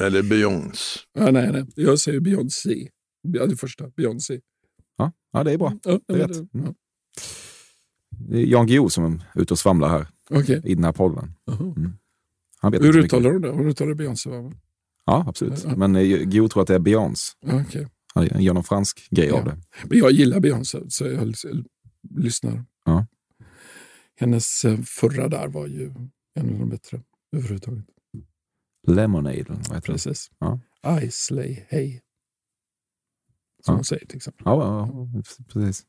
Eller Beyoncé. Ja, nej, nej. Jag säger Beyoncé. Ja, det första. Beyoncé. Ja, ja det är bra. Ja, Det är rätt. det- ja. Det är Jan Guillou som är ute och svamlar här Okej. i den här podden. Jaha. Han vet Hur uttalar du det? Hon uttalar Beyoncé, va? Ja, absolut. Ja. Men eh, Guillou tror att det är Beyoncé. Ja, okej. Han gör någon fransk grej Ja. av det. Men jag gillar Beyoncé, så jag lyssnar. Ja. Hennes eh, förra där var ju en av de bättre överhuvudtaget. Lemonade, vad heter? Precis. Ja. I slay hey. Som Ja. hon säger till exempel. Ja, ja, ja, precis.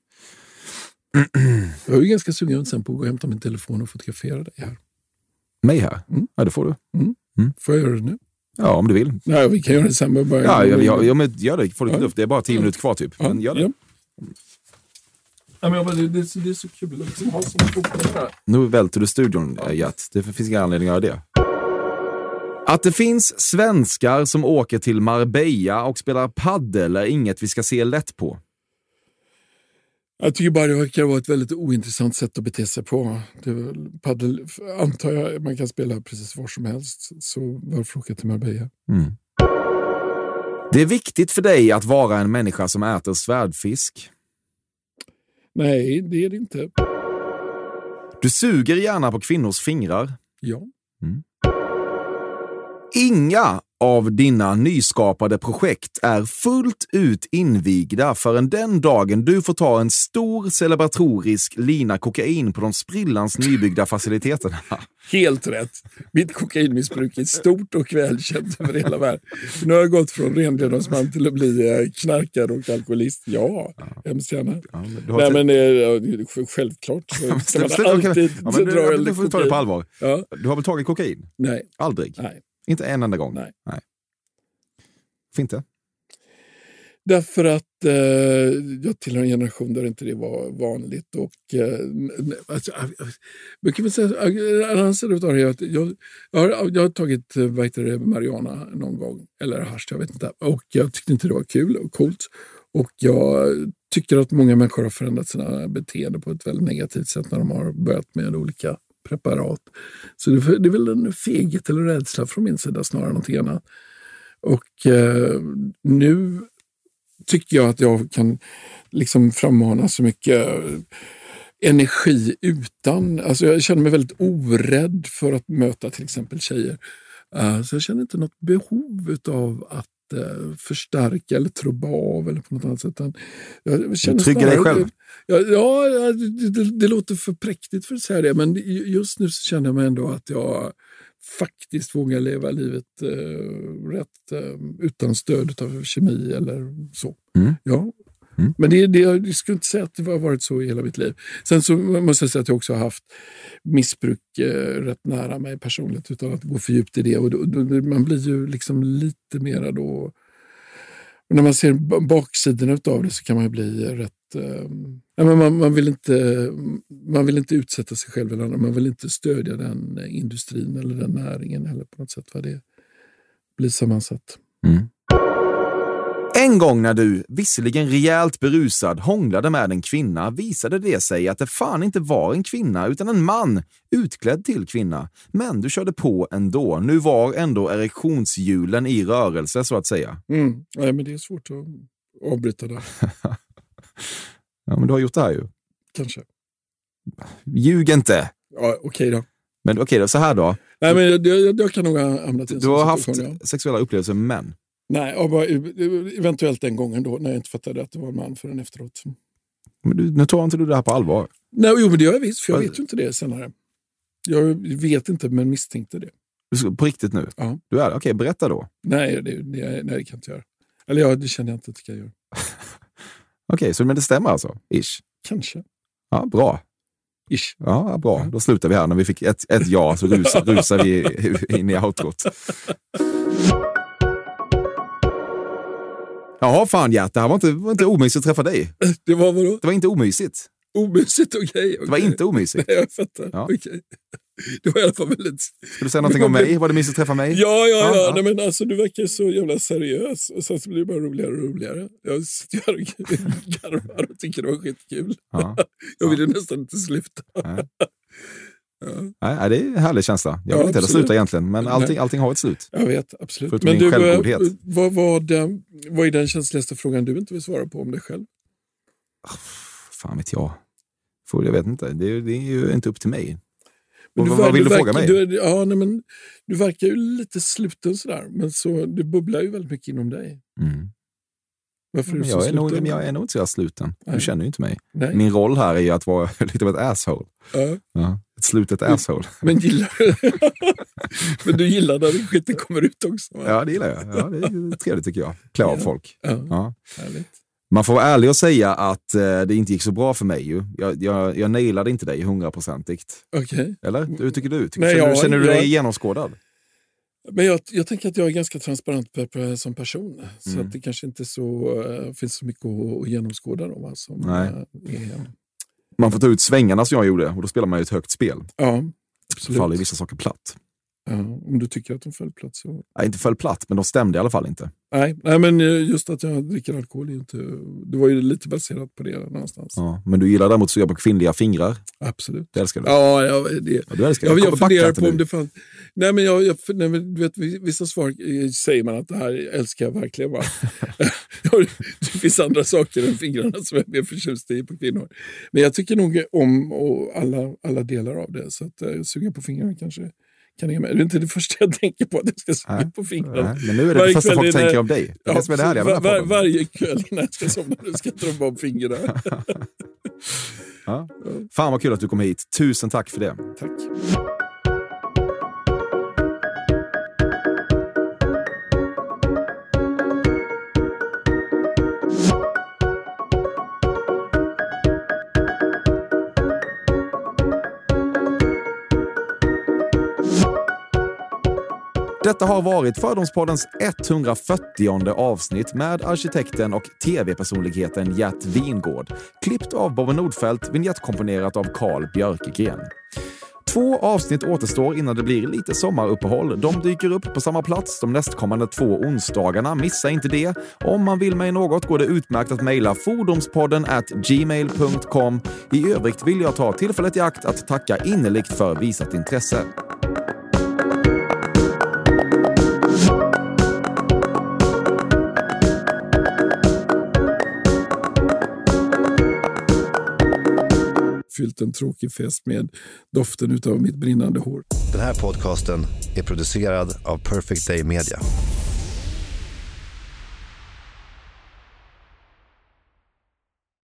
Jag är ju ganska sugen sen på att gå och hämta min telefon och fotografera dig här. Mig här? Ja, det får du. Får jag göra det nu? Ja, om du vill. Nej, vi kan göra det sen. Bara Ja, ja, ja, ja men gör det. Får Ja. luft. Det är bara tio minuter kvar typ. Men gör det. Ja. Ja, men jag bara, det, det, det är så kul att liksom ha fotboll här. Nu välter du studion, eh, Gert. Det finns ingen anledning att göra det. Att det finns svenskar som åker till Marbella och spelar paddel är inget vi ska se lätt på. Jag tycker bara det verkar vara ett väldigt ointressant sätt att bete sig på. Det paddel, antar jag man kan spela precis var som helst. Så varför åka till Marbella? Mm. Det är viktigt för dig att vara en människa som äter svärdfisk. Nej, det är det inte. Du suger gärna på kvinnors fingrar. Ja. Inga av dina nyskapade projekt är fullt ut invigda förrän den dagen du får ta en stor celebratorisk lina kokain på de sprillans nybyggda faciliteterna. Helt rätt. Mitt kokainmissbruk är stort och välkänt över hela världen. Nu har jag gått från renlevnadsman till att bli eh, knarkare och alkoholist. Ja, hemskt gärna. du har Nej, men eh, ja, självklart så ska man alltid ja, men du, dra ja, en du får ta det på allvar. Ja. Du har väl tagit kokain? Nej. Aldrig? Nej. Inte en enda gång? Nej. Varför inte? Därför att eh, jag tillhör en generation där inte det var vanligt. Och, eh, alltså, jag kan väl säga, jag, jag, har, jag har tagit eh, vad heter det, marijuana någon gång, eller hasch, jag vet inte. Och jag tyckte inte det var kul och coolt. Och jag tycker att många människor har förändrat sina beteenden på ett väldigt negativt sätt när de har börjat med olika preparat. Så det, det är väl en feghet eller rädsla från min sida snarare än någonting annat. Och eh, nu tycker jag att jag kan liksom frammana så mycket eh, energi utan... Alltså jag känner mig väldigt orädd för att möta till exempel tjejer. Uh, så jag känner inte något behov av att förstärka eller trubba av eller på något annat sätt. Jag känner tryggar dig själv? Ja, ja det, det låter för präktigt för att säga det, men just nu så känner jag mig ändå att jag faktiskt vågar leva livet eh, rätt eh, utan stöd av kemi eller så. Mm. Ja. Men det, det, jag skulle inte säga att det har varit så i hela mitt liv. Sen så måste jag säga att jag också har haft missbruk eh, rätt nära mig personligt utan att gå för djupt i det. Och då, då, man blir ju liksom lite mera då... När man ser baksidorna av det så kan man ju bli rätt... Eh, men man, man, vill inte, man vill inte utsätta sig själv eller andra. Man vill inte stödja den industrin eller den näringen eller på något sätt vad det blir sammansatt. En gång när du, visserligen rejält berusad, hånglade med en kvinna visade det sig att det fan inte var en kvinna utan en man utklädd till kvinna. Men du körde på ändå. Nu var ändå erektionshjulen i rörelse så att säga. Mm. Nej, men det är svårt att avbryta där. Ja, men du har gjort det här ju. Kanske. Ljug inte! Ja, Okej då. Men okej då, så här då. Nej, men jag, jag, jag kan nog ha hamnat i en Du har haft sexuella upplevelser med män. Nej, ja, bara, eventuellt den gången då när jag inte fattade att det var en man förrän efteråt. Men du, nu tar inte du det här på allvar. Nej, jo, men det gör jag visst, för jag vet ju inte det senare. Jag vet inte, men misstänkte det. På riktigt nu? Ja. Du är? Okej, berätta då. Nej, det, det, nej, det kan jag inte göra. Eller ja, det känner jag inte att jag kan göra. Okej, så men det stämmer alltså? Ish. Kanske. Ja, bra. Ish. Ja, bra. Då slutar vi här. När vi fick ett, ett ja så rusar, rusar vi in i outrot. Jaha, fan Gert. Det här var inte, var inte omysigt att träffa dig. Det var vadå? Det var inte omysigt. Omysigt, okej. Det var inte omysigt. Nej, jag fattar. Ja. Okej. Det var i alla fall väldigt... Ska du säga någonting om mig? Var det mysigt att träffa mig? Ja, ja, ja. Ja, ja. Nej, men alltså, du verkar så jävla seriös. Och sen så blir det bara roligare och roligare. Jag sitter här och garvar och tycker det var skitkul. Ja. Jag vill ju nästan inte sluta. Nej. Ja, det är en härlig känsla. Jag Ja, vill inte heller sluta egentligen, men allting, allting har ett slut. jag vet, absolut. Förutom Men din du, eh, självgodhet. vad, vad, vad är den känsligaste frågan du inte vill svara på om dig själv? Fan vet jag. Får, jag vet inte. Det är, det är ju inte upp till mig. Men vad, ver- vad vill du verkar- fråga mig? Du, ja, nej, men, du verkar ju lite sluten sådär, men så, det bubblar ju väldigt mycket inom dig. Mm. Varför är du så jag, är nog, men jag är nog inte så jävla sluten. Du Nej. känner ju inte mig. Nej. Min roll här är ju att vara lite av ett asshole. Ja. Ja, ett slutet asshole. Men, gillar, men du gillar när skiten kommer ut också? Va? Ja, det gillar jag. Ja, det är trevligt tycker jag. Klä av folk. Ja. Man får vara ärlig och säga att eh, det inte gick så bra för mig. Ju. Jag, jag, jag nailade inte dig hundraprocentigt. Okej. Eller? Hur tycker du? Tycker, Nej, känner, jag- du- känner du jag- dig genomskådad? Men jag, jag tänker att jag är ganska transparent per- per- som person. Så Mm. att det kanske inte så, eh, finns så mycket att, att genomskåda. Då, som, Nej. är, Man får ta ut svängarna som jag gjorde och då spelar man ju ett högt spel. ja, absolut. faller vissa saker platt. Ja, om du tycker att de föll platt så... Nej, inte föll platt, men de stämde i alla fall inte. Nej, nej, men eh, just att jag dricker alkohol är inte... Det var ju lite baserat på det någonstans. Ja. Men du gillar däremot att suga på kvinnliga fingrar. Absolut. Det älskar du. Ja, ja, det, Ja, du älskar jag, det. jag backa funderar på om det fanns... Nej, men jag, jag, nej, men du vet, vissa svar eh, säger man att det här älskar jag verkligen. Va? det finns andra saker än fingrarna som jag är mer förtjust i på kvinnor. Men jag tycker nog om alla, alla delar av det. Så att uh, suga på fingrarna kanske kan med. Det är inte det första jag tänker på, att jag ska suga Nej. på fingrarna. Nej, men nu är det Varje det första folk innan- tänker om dig. Det är det är det härliga var, var. Varje kväll innan jag ska somna nu ska jag trumma om fingrarna. Ja. Fan vad kul att du kom hit. Tusen tack för det. Tack. Detta har varit Fördomspoddens 140 avsnitt med arkitekten och tv-personligheten Gert Wingård. Klippt av Bobbe Nordfeldt, vignettkomponerat av Carl Björkegren. Två avsnitt återstår innan det blir lite sommaruppehåll. De dyker upp på samma plats de nästkommande två onsdagarna. Missa inte det. Om man vill mig något går det utmärkt att mejla fordomspodden at gmail.com. I övrigt vill jag ta tillfället i akt att tacka innerligt för visat intresse. Fyllt en tråkig fest med doften av mitt brinnande hår. Den här podcasten är producerad av Perfect Day Media.